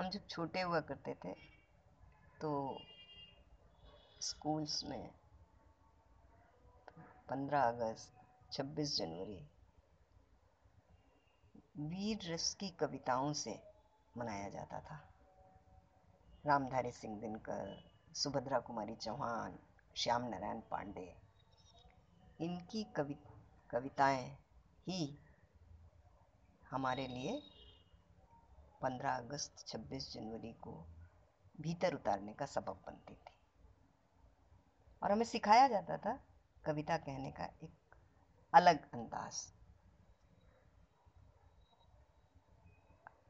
हम जब छोटे हुआ करते थे तो स्कूल्स में पंद्रह अगस्त, छब्बीस जनवरी, वीर रस की कविताओं से मनाया जाता था। रामधारी सिंह दिनकर, सुभद्रा कुमारी चौहान, श्याम नारायण पांडे, इनकी कवि, कविताएँ ही हमारे लिए 15 अगस्त 26 जनवरी को भीतर उतारने का सबब बनती थी। और हमें सिखाया जाता था कविता कहने का एक अलग अंदाज।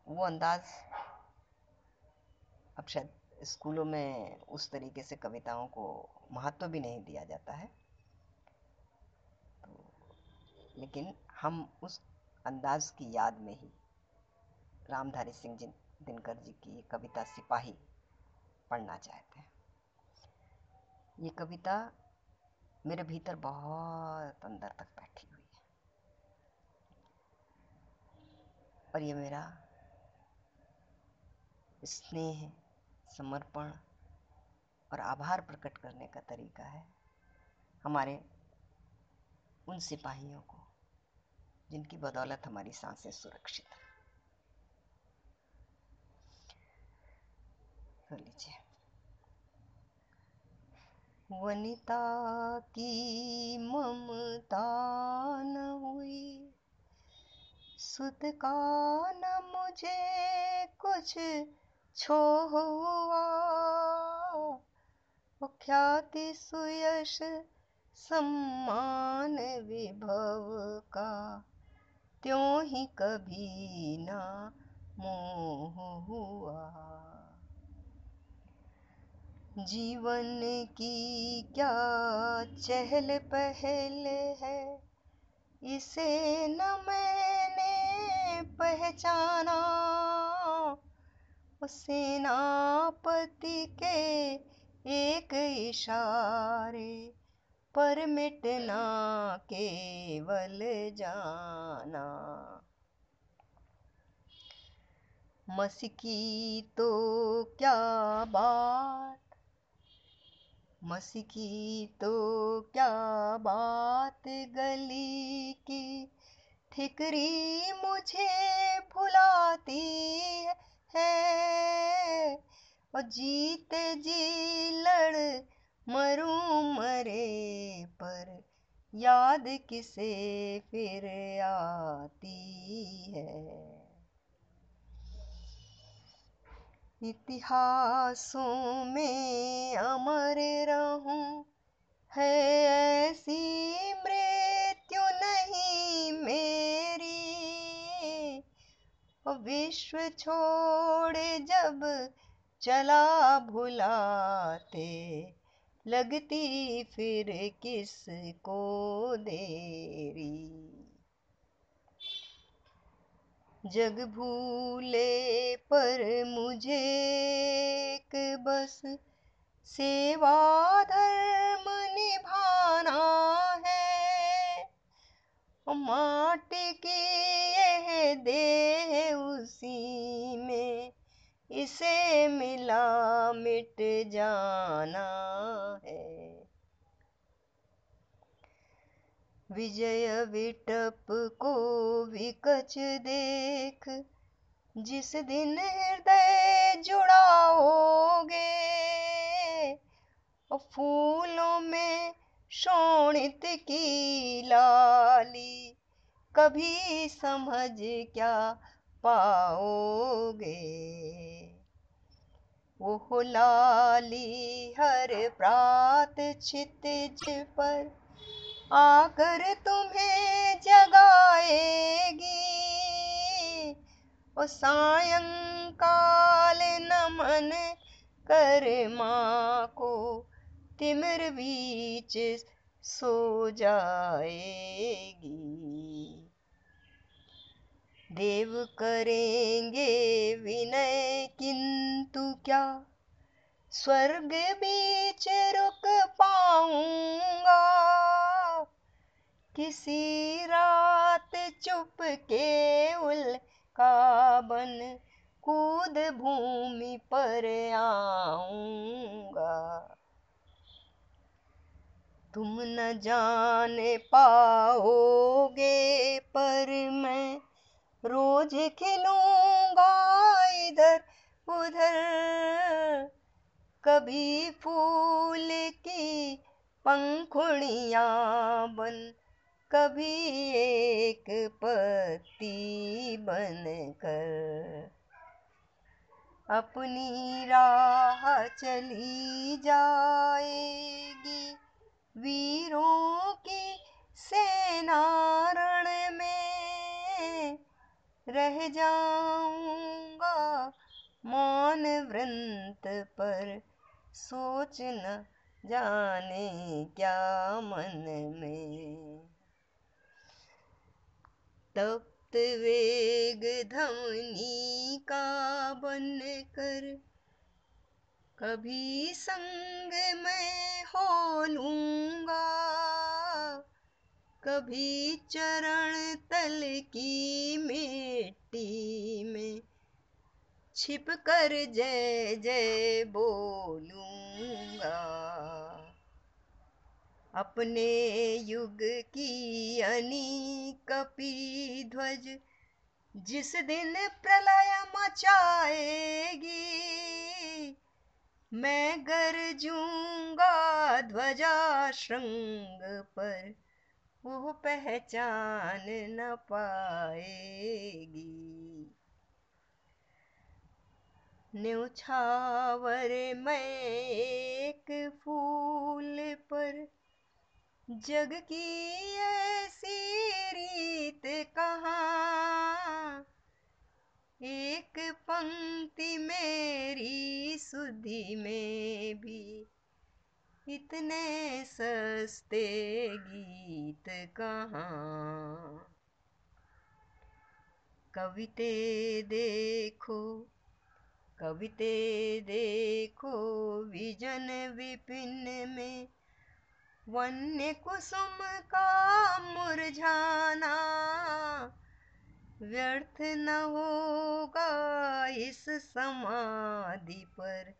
वो अंदाज अब शायद स्कूलों में उस तरीके से कविताओं को महत्व भी नहीं दिया जाता है। तो लेकिन हम उस अंदाज की याद में ही रामधारी सिंह जी दिनकर जी की ये कविता सिपाही पढ़ना चाहते हैं। ये कविता मेरे भीतर बहुत अंदर तक बैठी हुई है। और ये मेरा स्नेह, समर्पण और आभार प्रकट करने का तरीका है हमारे उन सिपाहियों को जिनकी बदौलत हमारी साँसें सुरक्षित है। तो लीजिए। वनिता की ममता न हुई। सुत का न मुझे कुछ छोहुआ। ख्याति सुयश सम्मान विभव का। त्यों ही कभी ना मोह हुआ। जीवन की क्या चहल पहल है? इसे न मैंने पहचाना। सेनापति के एक इशारे पर मिटना केवल जाना। मस्की तो क्या बात मस्की तो क्या बात गली की ठिकरी मुझे भुलाती है। और जीते जी लड़ मरू मरे पर याद किसे फिर आती है? इतिहासों में अमर रहूँ। है ऐसी मृत्यु नहीं मेरी। विश्व छोड़ जब चला भुलाते, लगती फिर किस को देरी? जग भूले पर मुझे एक बस सेवा धर्म निभाना है। माटी की यह देह उसी में, इसे मिला मिट जाना है विजय विटप को विकच देख। जिस दिन हृदय जुड़ाओगे फूलों में शोणित की लाली, कभी समझ क्या पाओगे? वो लाली, हर प्रात छितिज पर आकर तुम्हें जगाएगी। ओ सायंकाल नमन कर माँ को तिमिर बीच सो जाएगी। देव करेंगे विनय, किंतु क्या स्वर्ग बीच रुक पाऊँगा? किसी रात चुप के उल का बन कूद भूमि पर आऊँगा। तुम न जान पाओगे, पर मैं रोज खिलूँगा इधर उधर। कभी फूल की पंखुड़ियाँ बन कभी एक पत्ती बनकर अपनी राह चली जाएगी। वीरों की सेनारण में रह जाऊँगा, मौन व्रंत पर सोच न जाने क्या मन में। तप्त वेग धमनी का बन कर कभी संग मैं हो लूँगा। कभी चरण तल की मिट्टी में छिप कर जय जय बोलूँगा। अपने युग की अनी कपी ध्वज, जिस दिन प्रलय मचाएगी, मैं गरजूँगा ध्वजा श्रृंग पर, वो पहचान न पाएगी। न्यौछावर मैं एक फूल पर, जग की ऐसी रीत कहाँ। एक पंक्ति मेरी सुधि में भी इतने सस्ते गीत कहाँ। कविते देखो कविते देखो, विजन विपिन में वन्य कुसुम का मुरझाना। व्यर्थ न होगा इस समाधि पर।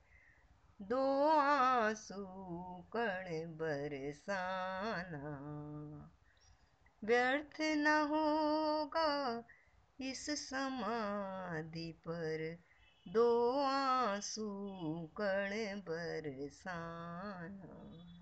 दो आँसू कण बरसाना। व्यर्थ न होगा इस समाधि पर। दो आँसू कण बरसाना।